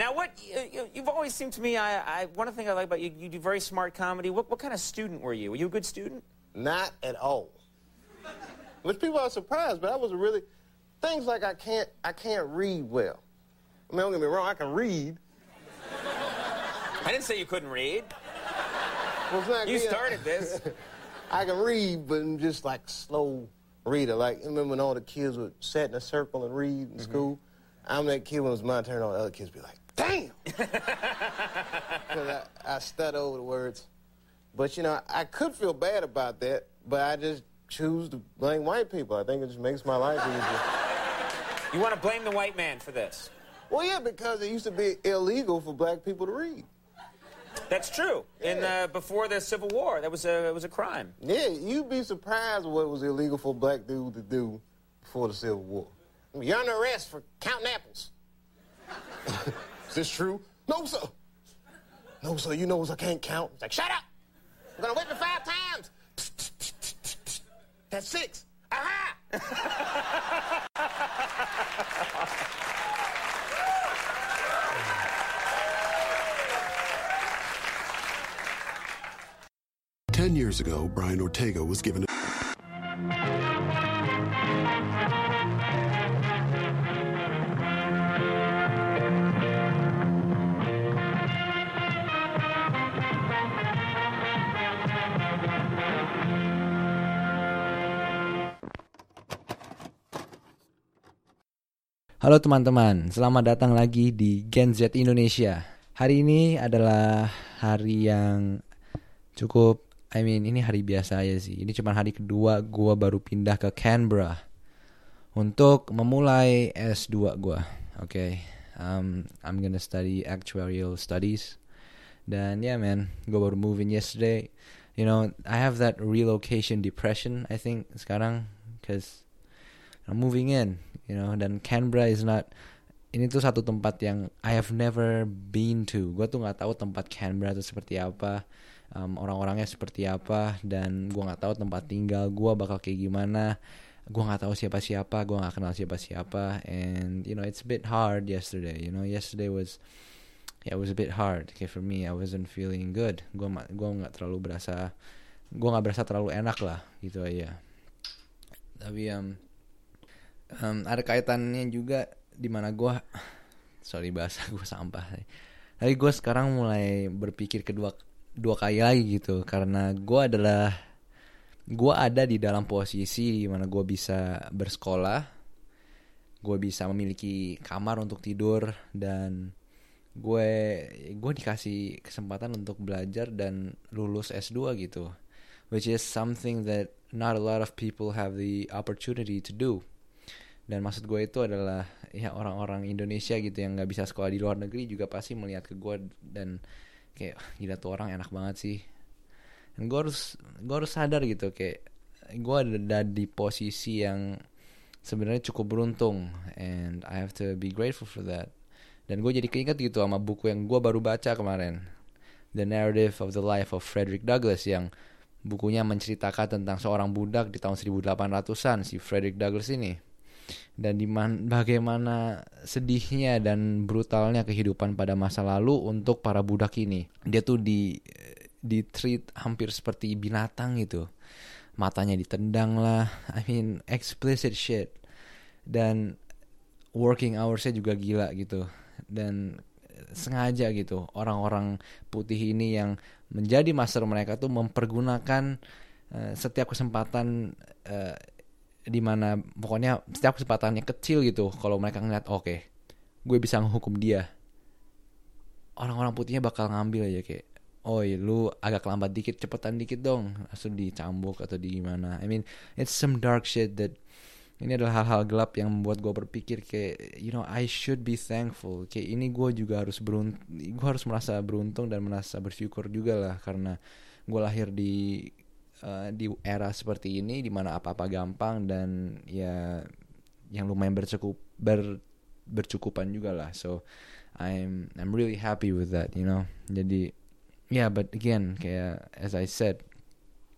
Now, what you, you, have always seemed to me, I, I, one of the thing I like about you, you do very smart comedy. What, what kind of student were you? Were you a good student? Not at all. Which people are surprised, but I was really things like I can't I can't read well. I mean, don't get me wrong, I can read. I didn't say you couldn't read. Well, you started this. I can read, but I'm just like slow reader. Like, remember when all the kids would sit in a circle and read in mm -hmm. school? I'm that kid when it was my turn, all the other kids be like, damn! Because I, I stutter over the words. But, you know, I could feel bad about that, but I just choose to blame white people. I think it just makes my life easier. You want to blame the white man for this? Well, yeah, because it used to be illegal for black people to read. That's true. Yeah. In uh, before the Civil War, that was a it was a crime. Yeah, you'd be surprised what was illegal for a black dude to do before the Civil War. You're under arrest for counting apples. Is this true? No, sir. No, sir. You know I can't count. It's like, shut up. I'm gonna whip you five times. That's six. Aha! Ten years ago, Brian Ortega was given Halo teman-teman, selamat datang lagi di Gen Z Indonesia. Hari ini adalah hari yang cukup I mean ini hari biasa aja sih. Ini cuma hari kedua gue baru pindah ke Canberra untuk memulai S2 gue. Oke, okay. um, I'm gonna study actuarial studies. Dan ya yeah, man, gue baru move in yesterday. You know, I have that relocation depression. I think sekarang, cause I'm moving in. You know, dan Canberra is not ini tuh satu tempat yang I have never been to. Gue tuh nggak tahu tempat Canberra itu seperti apa um, orang-orangnya seperti apa dan gue nggak tahu tempat tinggal gue bakal kayak gimana. Gue nggak tahu siapa-siapa gue nggak kenal siapa-siapa and you know it's a bit hard yesterday you know. Yesterday was yeah, it was a bit hard. Okay for me I wasn't feeling good. Gue gue nggak terlalu berasa gue nggak berasa terlalu enak lah gitu aja. Tapi um, um, ada kaitannya juga di mana gue sorry bahasa gue sampah tapi gue sekarang mulai berpikir kedua dua kali lagi gitu. Karena gue adalah gue ada di dalam posisi di mana gue bisa bersekolah gue bisa memiliki kamar untuk tidur dan gue gue dikasih kesempatan untuk belajar dan lulus S2 gitu. Which is something that not a lot of people have the opportunity to do dan maksud gue itu adalah ya orang-orang Indonesia gitu yang nggak bisa sekolah di luar negeri juga pasti melihat ke gue dan kayak gila tuh orang enak banget sih. Dan gue harus gue harus sadar gitu kayak gue ada di posisi yang sebenarnya cukup beruntung and I have to be grateful for that. Dan gue jadi keinget gitu sama buku yang gue baru baca kemarin The Narrative of the Life of Frederick Douglass yang bukunya menceritakan tentang seorang budak di tahun 1800-an si Frederick Douglass ini dan di bagaimana sedihnya dan brutalnya kehidupan pada masa lalu untuk para budak ini. Dia tuh di di treat hampir seperti binatang gitu. Matanya ditendang lah. I mean explicit shit. Dan working hoursnya juga gila gitu. Dan sengaja gitu orang-orang putih ini yang menjadi master mereka tuh mempergunakan uh, setiap kesempatan uh, di mana pokoknya setiap kesempatannya kecil gitu kalau mereka ngeliat oke okay, gue bisa menghukum dia. Orang-orang putihnya bakal ngambil aja kayak oh iya lu agak lambat dikit cepetan dikit dong. Langsung dicambuk atau di gimana. I mean it's some dark shit that ini adalah hal-hal gelap yang membuat gue berpikir kayak you know I should be thankful. Kayak ini gue juga harus beruntung gue harus merasa beruntung dan merasa bersyukur juga lah karena gue lahir di uh, di era seperti ini di mana apa-apa gampang dan ya yang lumayan bercukup ber bercukupan juga lah. So I'm I'm really happy with that you know. Jadi yeah but again kayak as I said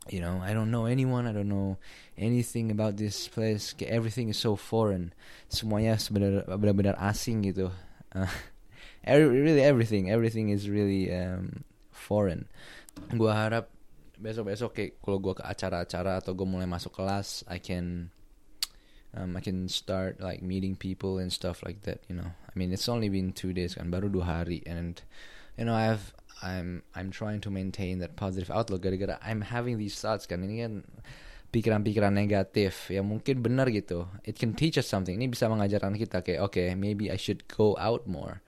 you know I don't know anyone I don't know anything about this place. Kayak everything is so foreign. Semuanya sebenarnya benar-benar asing gitu. Uh, every, really everything everything is really um, foreign. Gua harap besok-besok kayak kalau gua ke acara-acara atau gua mulai masuk kelas I can um, I can start like meeting people and stuff like that you know. I mean it's only been two days kan baru dua hari. And you know I've I'm I'm trying to maintain that positive outlook gara-gara I'm having these thoughts kan. Ini kan pikiran-pikiran negatif. Ya mungkin benar gitu. It can teach us something. Ini bisa mengajarkan kita kayak oke okay, maybe I should go out more.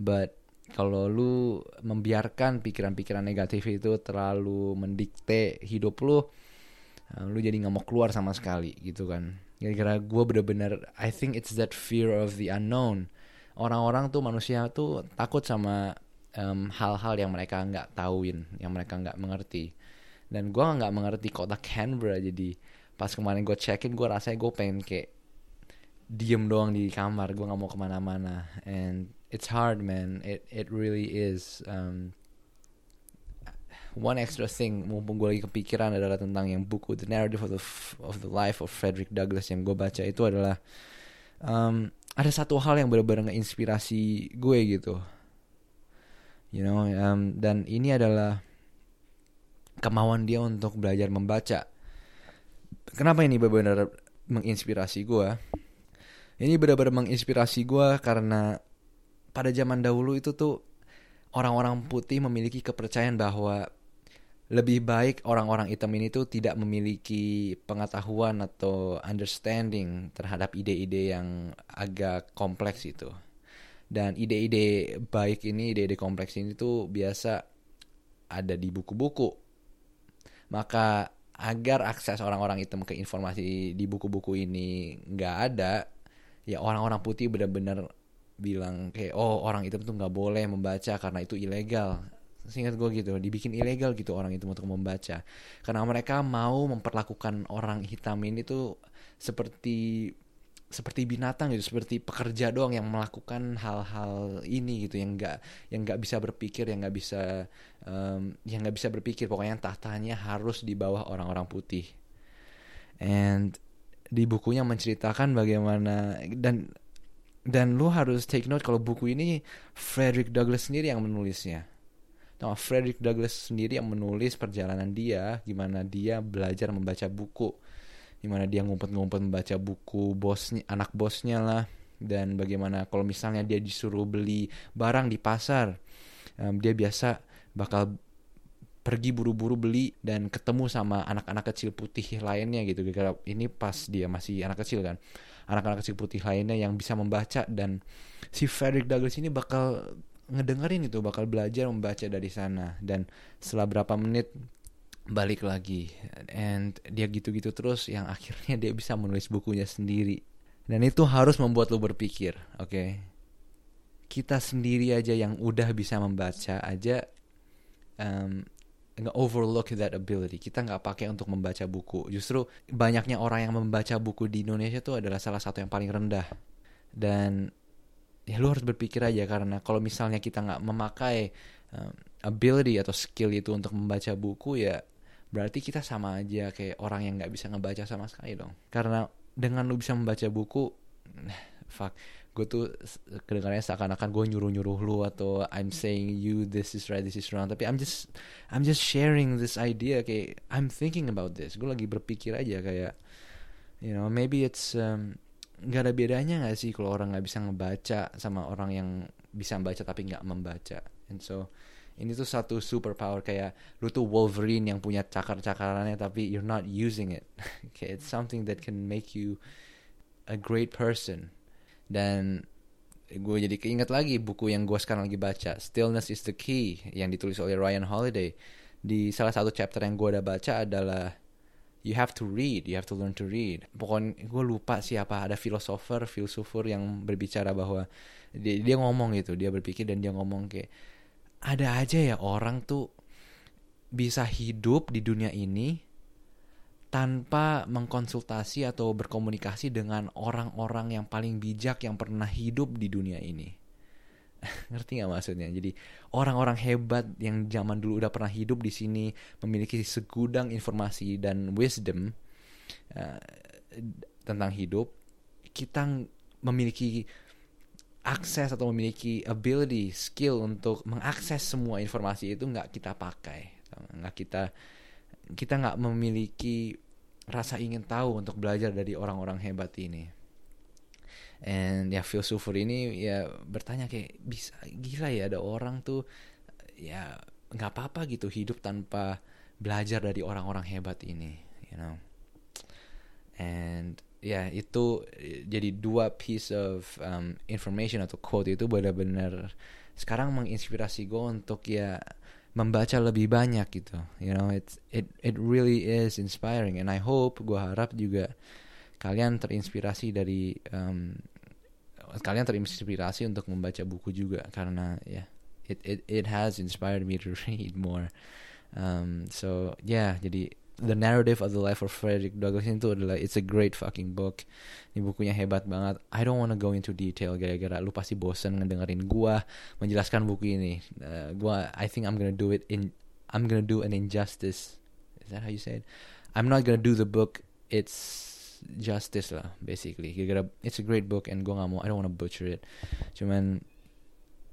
But kalau lu membiarkan pikiran-pikiran negatif itu terlalu mendikte hidup lu uh, lu jadi nggak mau keluar sama sekali gitu kan. Gara-gara gue bener-bener I think it's that fear of the unknown. Orang-orang tuh manusia tuh takut sama um, hal-hal yang mereka nggak tahuin yang mereka nggak mengerti. Dan gue nggak mengerti kota Canberra jadi pas kemarin gue cekin gue rasanya gue pengen kayak diem doang di kamar gue nggak mau ke mana-mana. And it's hard man it it really is um, one extra thing mumpung gue lagi kepikiran adalah tentang yang buku The Narrative of the of the Life of Frederick Douglass yang gue baca itu adalah um, ada satu hal yang benar-benar inspirasi gue gitu you know um, dan ini adalah kemauan dia untuk belajar membaca. Kenapa ini benar-benar menginspirasi gue? Ini benar-benar menginspirasi gue karena pada zaman dahulu itu tuh orang-orang putih memiliki kepercayaan bahwa lebih baik orang-orang hitam ini tuh tidak memiliki pengetahuan atau understanding terhadap ide-ide yang agak kompleks itu. Dan ide-ide baik ini, ide-ide kompleks ini tuh biasa ada di buku-buku maka agar akses orang-orang hitam ke informasi di buku-buku ini nggak ada, ya orang-orang putih benar-benar bilang kayak oh orang hitam tuh nggak boleh membaca karena itu ilegal. Singkat gue gitu, dibikin ilegal gitu orang itu untuk membaca. Karena mereka mau memperlakukan orang hitam ini tuh seperti seperti binatang gitu, seperti pekerja doang yang melakukan hal-hal ini gitu, yang nggak yang nggak bisa berpikir, yang nggak bisa um, yang nggak bisa berpikir, pokoknya tahtanya harus di bawah orang-orang putih. And di bukunya menceritakan bagaimana dan dan lu harus take note kalau buku ini Frederick Douglass sendiri yang menulisnya. Nah, Frederick Douglass sendiri yang menulis perjalanan dia, gimana dia belajar membaca buku. Di mana dia ngumpet-ngumpet membaca buku bosnya anak bosnya lah. Dan bagaimana kalau misalnya dia disuruh beli barang di pasar um, dia biasa bakal pergi buru-buru beli dan ketemu sama anak-anak kecil putih lainnya gitu. Gara ini pas dia masih anak kecil kan anak-anak kecil putih lainnya yang bisa membaca. Dan si Frederick Douglass ini bakal ngedengerin itu bakal belajar membaca dari sana. Dan setelah berapa menit balik lagi. And dia gitu-gitu terus yang akhirnya dia bisa menulis bukunya sendiri. Dan itu harus membuat lo berpikir oke? Okay? kita sendiri aja yang udah bisa membaca aja um, overlook that ability. Kita nggak pakai untuk membaca buku. Justru banyaknya orang yang membaca buku di Indonesia tuh adalah salah satu yang paling rendah. Dan ya lu harus berpikir aja karena kalau misalnya kita nggak memakai um, ability atau skill itu untuk membaca buku ya berarti kita sama aja kayak orang yang nggak bisa ngebaca sama sekali dong. Karena dengan lu bisa membaca buku fuck gue tuh kedengarannya seakan-akan gue nyuruh-nyuruh lu atau I'm saying you this is right this is wrong tapi I'm just I'm just sharing this idea kayak I'm thinking about this gue lagi berpikir aja kayak you know maybe it's um, gak ada bedanya gak sih kalau orang nggak bisa ngebaca sama orang yang bisa membaca tapi nggak membaca and so ini tuh satu superpower kayak lu tuh Wolverine yang punya cakar-cakarannya tapi you're not using it. kayak it's something that can make you a great person. Dan gue jadi keinget lagi buku yang gue sekarang lagi baca, Stillness is the Key, yang ditulis oleh Ryan Holiday. Di salah satu chapter yang gue udah baca adalah you have to read, you have to learn to read. Pokoknya gue lupa siapa ada filosofer, filsufur yang berbicara bahwa dia, dia ngomong gitu, dia berpikir dan dia ngomong kayak ada aja ya orang tuh bisa hidup di dunia ini tanpa mengkonsultasi atau berkomunikasi dengan orang-orang yang paling bijak yang pernah hidup di dunia ini. Ngerti gak maksudnya? Jadi orang-orang hebat yang zaman dulu udah pernah hidup di sini memiliki segudang informasi dan wisdom uh, tentang hidup. Kita memiliki akses atau memiliki ability, skill untuk mengakses semua informasi itu nggak kita pakai, nggak kita kita nggak memiliki rasa ingin tahu untuk belajar dari orang-orang hebat ini. And ya filsufur ini ya bertanya kayak bisa gila ya ada orang tuh ya nggak apa-apa gitu hidup tanpa belajar dari orang-orang hebat ini, you know. And ya itu eh, jadi dua piece of um, information atau quote itu benar-benar sekarang menginspirasi gue untuk ya membaca lebih banyak gitu. You know it's it it really is inspiring. And I hope gue harap juga kalian terinspirasi dari um, kalian terinspirasi untuk membaca buku juga. Karena ya yeah, it it it has inspired me to read more. Um, so yeah, jadi The Narrative of the Life of Frederick Douglass itu adalah it's a great fucking book. Ini bukunya hebat banget. I don't wanna go into detail gara-gara lu pasti bosen ngedengerin gua menjelaskan buku ini. Uh, gua I think I'm gonna do it in I'm gonna do an injustice. Is that how you say it? I'm not gonna do the book. It's justice lah basically. Gara-gara it's a great book and gua gak mau I don't wanna butcher it. Cuman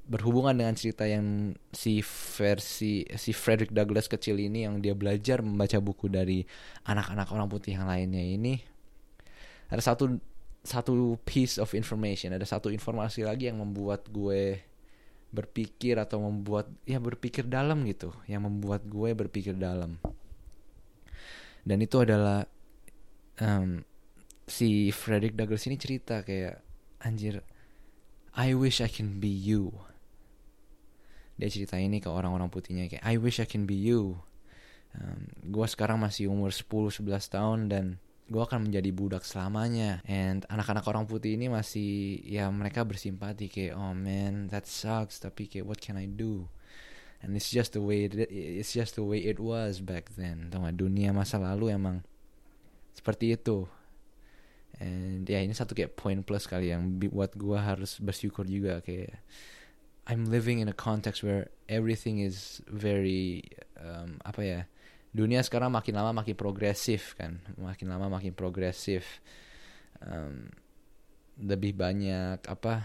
berhubungan dengan cerita yang si versi si Frederick Douglass kecil ini yang dia belajar membaca buku dari anak-anak orang putih yang lainnya ini ada satu satu piece of information ada satu informasi lagi yang membuat gue berpikir atau membuat ya berpikir dalam gitu yang membuat gue berpikir dalam. Dan itu adalah um, si Frederick Douglass ini cerita kayak anjir I wish I can be you dia cerita ini ke orang-orang putihnya kayak I wish I can be you. Um, gue sekarang masih umur 10-11 tahun dan gue akan menjadi budak selamanya. And anak-anak orang putih ini masih ya mereka bersimpati kayak oh man that sucks. Tapi kayak what can I do? And it's just the way it, it's just the way it was back then. Gak dunia masa lalu emang seperti itu. And ya ini satu kayak poin plus kali yang buat gue harus bersyukur juga kayak I'm living in a context where everything is very um, apa ya dunia sekarang makin lama makin progresif kan? Makin lama makin progresif um, lebih banyak apa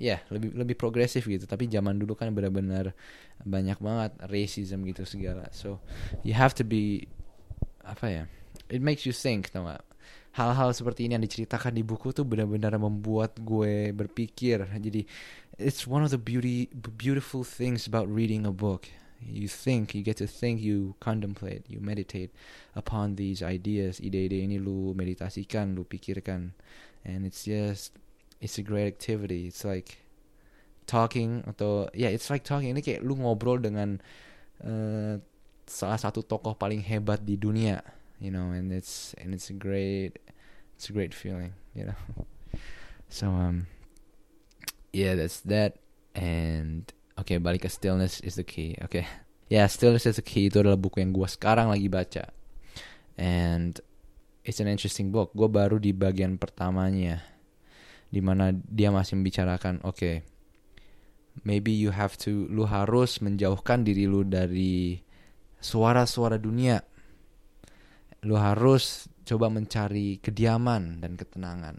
ya yeah, lebih lebih progresif gitu. Tapi zaman dulu kan benar-benar banyak banget racism gitu segala. So you have to be apa ya it makes you think tau gak hal-hal seperti ini yang diceritakan di buku tuh benar-benar membuat gue berpikir jadi it's one of the beauty beautiful things about reading a book. You think, you get to think, you contemplate, you meditate upon these ideas. Ide-ide ini lu meditasikan, lu pikirkan, and it's just it's a great activity. It's like talking atau ya yeah, it's like talking. Ini kayak lu ngobrol dengan uh, salah satu tokoh paling hebat di dunia, you know, and it's and it's a great it's a great feeling, you know. So um yeah that's that and okay, balik ke stillness is the key okay. yeah, stillness is the key itu adalah buku yang gue sekarang lagi baca and it's an interesting book gue baru di bagian pertamanya di mana dia masih membicarakan oke okay, maybe you have to lu harus menjauhkan diri lu dari suara-suara dunia lu harus coba mencari kediaman dan ketenangan.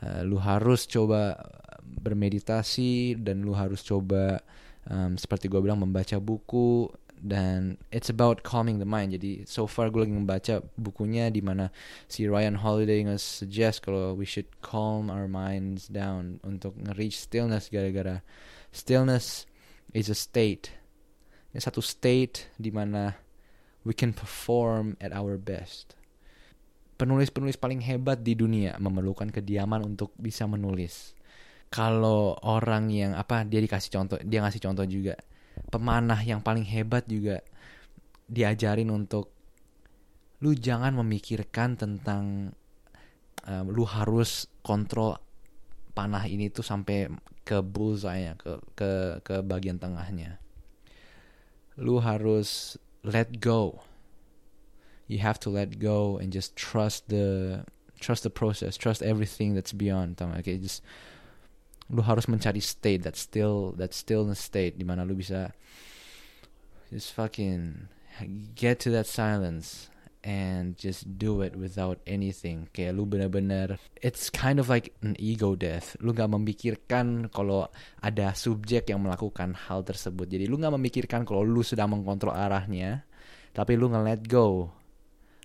Uh, lu harus coba bermeditasi dan lu harus coba um, seperti gue bilang membaca buku dan it's about calming the mind. Jadi so far gue lagi membaca bukunya di mana si Ryan Holiday nge-suggest kalau we should calm our minds down untuk nge-reach stillness gara-gara stillness is a state. Ini satu state di mana we can perform at our best. Penulis-penulis paling hebat di dunia memerlukan kediaman untuk bisa menulis. Kalau orang yang apa dia dikasih contoh dia ngasih contoh juga. Pemanah yang paling hebat juga diajarin untuk lu jangan memikirkan tentang um, lu harus kontrol panah ini tuh sampai ke bullseye ke ke ke bagian tengahnya. Lu harus let go. You have to let go and just trust the trust the process trust everything that's beyond. Okay just lu harus mencari state that still that stillness state di mana lu bisa just fucking get to that silence and just do it without anything. Kayak lu bener-bener, it's kind of like an ego death. Lu gak memikirkan kalau ada subjek yang melakukan hal tersebut. Jadi lu gak memikirkan kalau lu sudah mengkontrol arahnya, tapi lu nge-let go.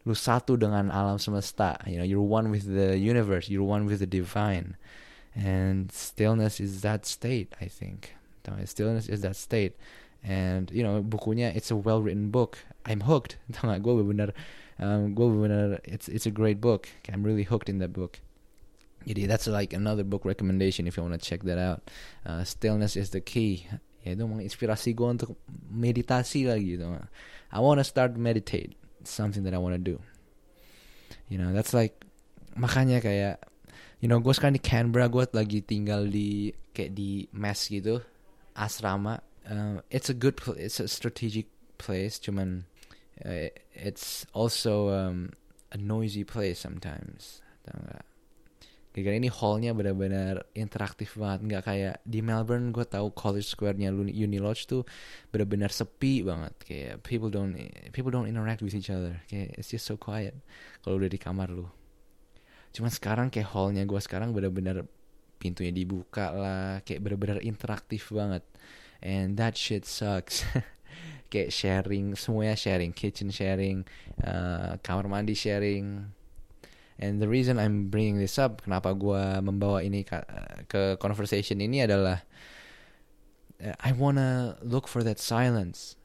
Lu satu dengan alam semesta. You know, you're one with the universe. You're one with the divine. And stillness is that state, I think. Stillness is that state. And you know bukunya it's a well written book. I'm hooked. Tau gak gue bener um, gue bener it's it's a great book. I'm really hooked in that book. Jadi that's like another book recommendation if you want to check that out. Uh, stillness is the key. Ya itu menginspirasi gue untuk meditasi lagi gitu. I want to start meditate. Something that I want to do. You know that's like makanya kayak you know gue sekarang di Canberra gue lagi tinggal di kayak di mess gitu asrama uh, it's a good it's a strategic place cuman it's also um, a noisy place sometimes. Tau gak gara-gara ini hallnya benar-benar interaktif banget. Nggak kayak di Melbourne gue tahu College Square-nya Uni Lodge tuh benar-benar sepi banget. Kayak people don't people don't interact with each other. Kayak it's just so quiet kalau udah di kamar lu. Cuman sekarang kayak hallnya gue sekarang benar-benar pintunya dibuka lah. Kayak benar-benar interaktif banget. And that shit sucks kayak sharing semuanya sharing. Kitchen sharing uh, kamar mandi sharing. And the reason I'm bringing this up kenapa gue membawa ini ke, ke conversation ini adalah uh, I wanna look for that silence.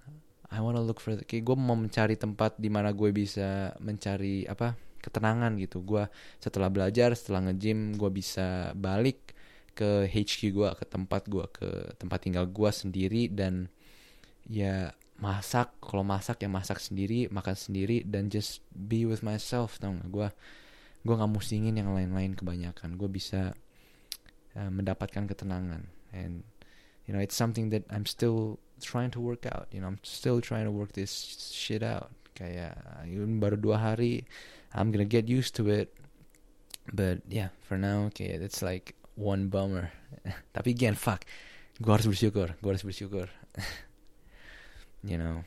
I wanna look for kayak gue mau mencari tempat di mana gue bisa mencari apa ketenangan gitu. Gue setelah belajar setelah nge-gym gue bisa balik ke HQ gue ke tempat gue ke tempat tinggal gue sendiri. Dan ya masak kalau masak ya masak sendiri makan sendiri dan just be with myself tau gak gue gue nggak musingin yang lain-lain kebanyakan. Gue bisa uh, mendapatkan ketenangan. And you know it's something that I'm still trying to work out. You know I'm still trying to work this shit out. Kayak baru dua hari I'm gonna get used to it. But yeah for now okay it's like one bummer. Tapi again fuck gue harus bersyukur gue harus bersyukur you know.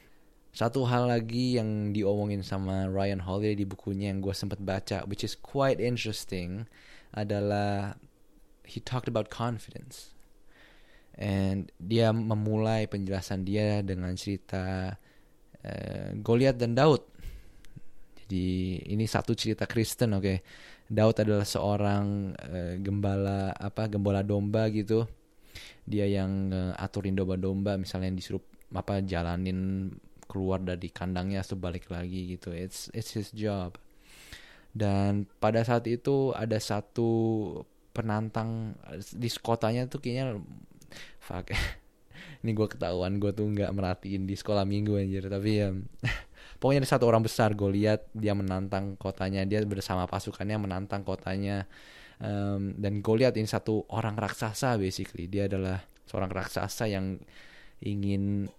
Satu hal lagi yang diomongin sama Ryan Holiday di bukunya yang gue sempat baca which is quite interesting adalah he talked about confidence. And dia memulai penjelasan dia dengan cerita uh, Goliat dan Daud. Jadi ini satu cerita Kristen oke. Okay? Daud adalah seorang uh, gembala apa gembala domba gitu. Dia yang uh, aturin domba-domba misalnya yang disuruh apa jalanin keluar dari kandangnya atau balik lagi gitu. It's it's his job. Dan pada saat itu ada satu penantang di kotanya tuh kayaknya fuck. Ini gue ketahuan gue tuh nggak merhatiin di sekolah minggu anjir. Tapi ya pokoknya ada satu orang besar gue lihat dia menantang kotanya. Dia bersama pasukannya menantang kotanya. Um, dan gue lihat ini satu orang raksasa basically. Dia adalah seorang raksasa yang ingin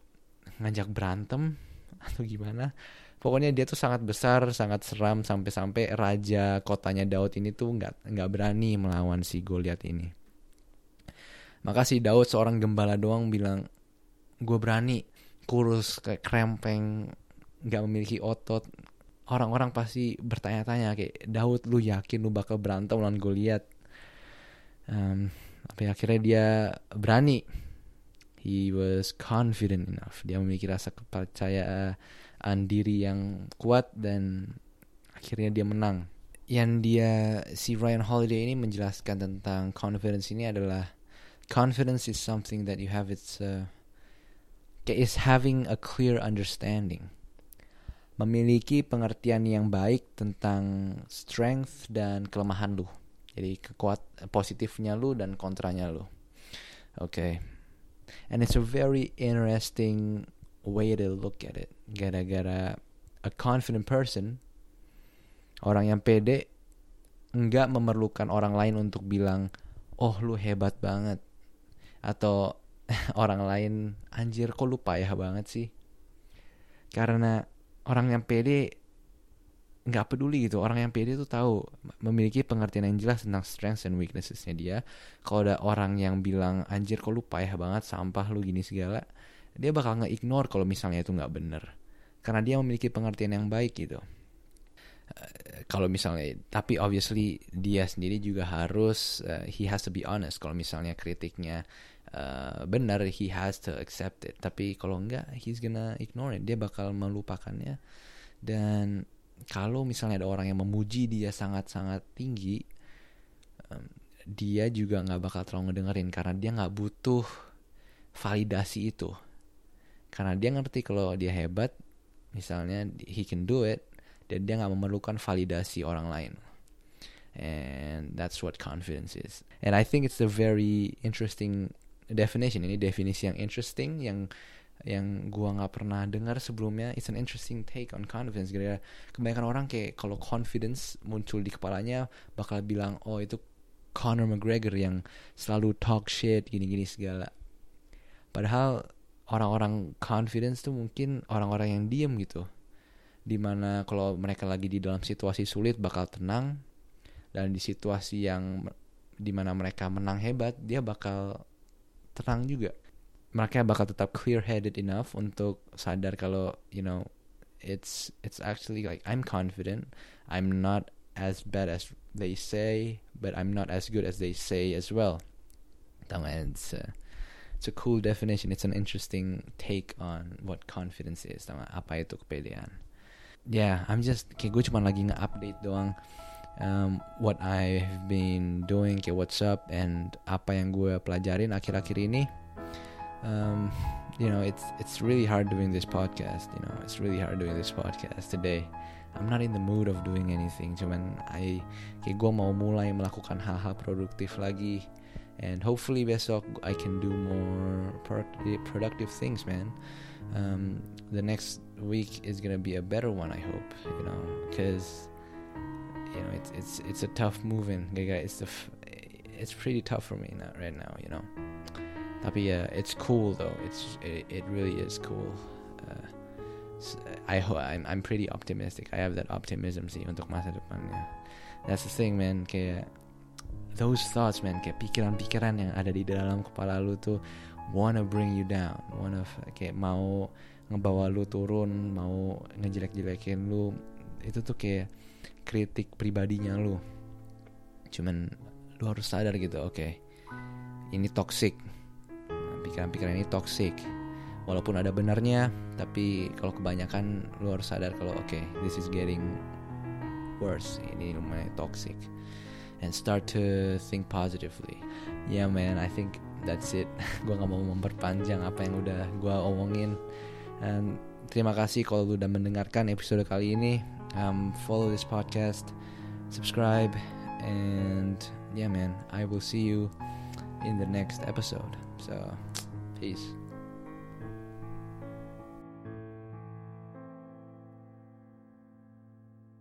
ngajak berantem atau gimana. Pokoknya dia tuh sangat besar sangat seram sampai-sampai raja kotanya Daud ini tuh nggak nggak berani melawan si Goliat ini. Maka si Daud seorang gembala doang bilang gue berani kurus kayak krempeng nggak memiliki otot. Orang-orang pasti bertanya-tanya kayak Daud lu yakin lu bakal berantem lawan Goliat? Um, tapi akhirnya dia berani he was confident enough. Dia memiliki rasa kepercayaan diri yang kuat dan akhirnya dia menang. Yang dia si Ryan Holiday ini menjelaskan tentang confidence ini adalah confidence is something that you have it's uh, is having a clear understanding. Memiliki pengertian yang baik tentang strength dan kelemahan lu. Jadi kekuat positifnya lu dan kontranya lu. Oke. And it's a very interesting way to look at it. Gara-gara a confident person orang yang pede nggak memerlukan orang lain untuk bilang oh lu hebat banget. Atau orang lain anjir kok lu payah banget sih? Karena orang yang pede nggak peduli gitu. Orang yang pede tuh tahu memiliki pengertian yang jelas tentang strengths and weaknessesnya dia. Kalau ada orang yang bilang anjir kok lu payah banget sampah lu gini segala dia bakal nge-ignore kalau misalnya itu nggak bener. Karena dia memiliki pengertian yang baik gitu. Eh, kalau misalnya tapi obviously dia sendiri juga harus uh, he has to be honest kalau misalnya kritiknya uh, benar he has to accept it. Tapi kalau enggak he's gonna ignore it. Dia bakal melupakannya. Dan kalau misalnya ada orang yang memuji dia sangat-sangat tinggi um, dia juga nggak bakal terlalu ngedengerin karena dia nggak butuh validasi itu. Karena dia ngerti kalau dia hebat misalnya he can do it dan dia nggak memerlukan validasi orang lain. And that's what confidence is. And I think it's a very interesting definition. Ini definisi yang interesting yang yang gua nggak pernah dengar sebelumnya it's an interesting take on confidence gara kebanyakan orang kayak kalau confidence muncul di kepalanya bakal bilang oh itu Conor McGregor yang selalu talk shit gini-gini segala. Padahal orang-orang confidence tuh mungkin orang-orang yang diem gitu. Di mana kalau mereka lagi di dalam situasi sulit bakal tenang dan di situasi yang di mana mereka menang hebat dia bakal tenang juga. Mereka bakal tetap clear headed enough untuk sadar kalau you know it's it's actually like I'm confident. I'm not as bad as they say, but I'm not as good as they say as well. It's a, it's a cool definition. It's an interesting take on what confidence is. Tama, apa itu kepedean? Yeah, I'm just kayak gue cuma lagi nge-update doang um, what I've been doing, kayak what's up, and apa yang gue pelajarin akhir-akhir ini. Um, you know, it's it's really hard doing this podcast. You know, it's really hard doing this podcast today. I'm not in the mood of doing anything cuman I kayak gue mau mulai melakukan hal-hal produktif lagi and hopefully besok I can do more productive things man um, the next week is gonna be a better one I hope you know because you know it's it's it's a tough moving it's the it's pretty tough for me right now you know tapi yeah it's cool though it's it, it really is cool uh, I I'm, I'm pretty optimistic. I have that optimism sih untuk masa depannya. That's the thing man, kayak those thoughts man, kayak pikiran-pikiran yang ada di dalam kepala lu tuh wanna bring you down, wanna kayak mau ngebawa lu turun, mau ngejelek-jelekin lu. Itu tuh kayak kritik pribadinya lu. Cuman lu harus sadar gitu, oke. Okay, ini toxic. Pikiran-pikiran ini toxic. Walaupun ada benarnya tapi kalau kebanyakan lu harus sadar kalau oke okay, this is getting worse. Ini lumayan toxic. And start to think positively. Yeah man I think that's it. Gue gak mau memperpanjang apa yang udah gue omongin. And terima kasih kalau lu udah mendengarkan episode kali ini. Um, follow this podcast subscribe and yeah man I will see you in the next episode. So peace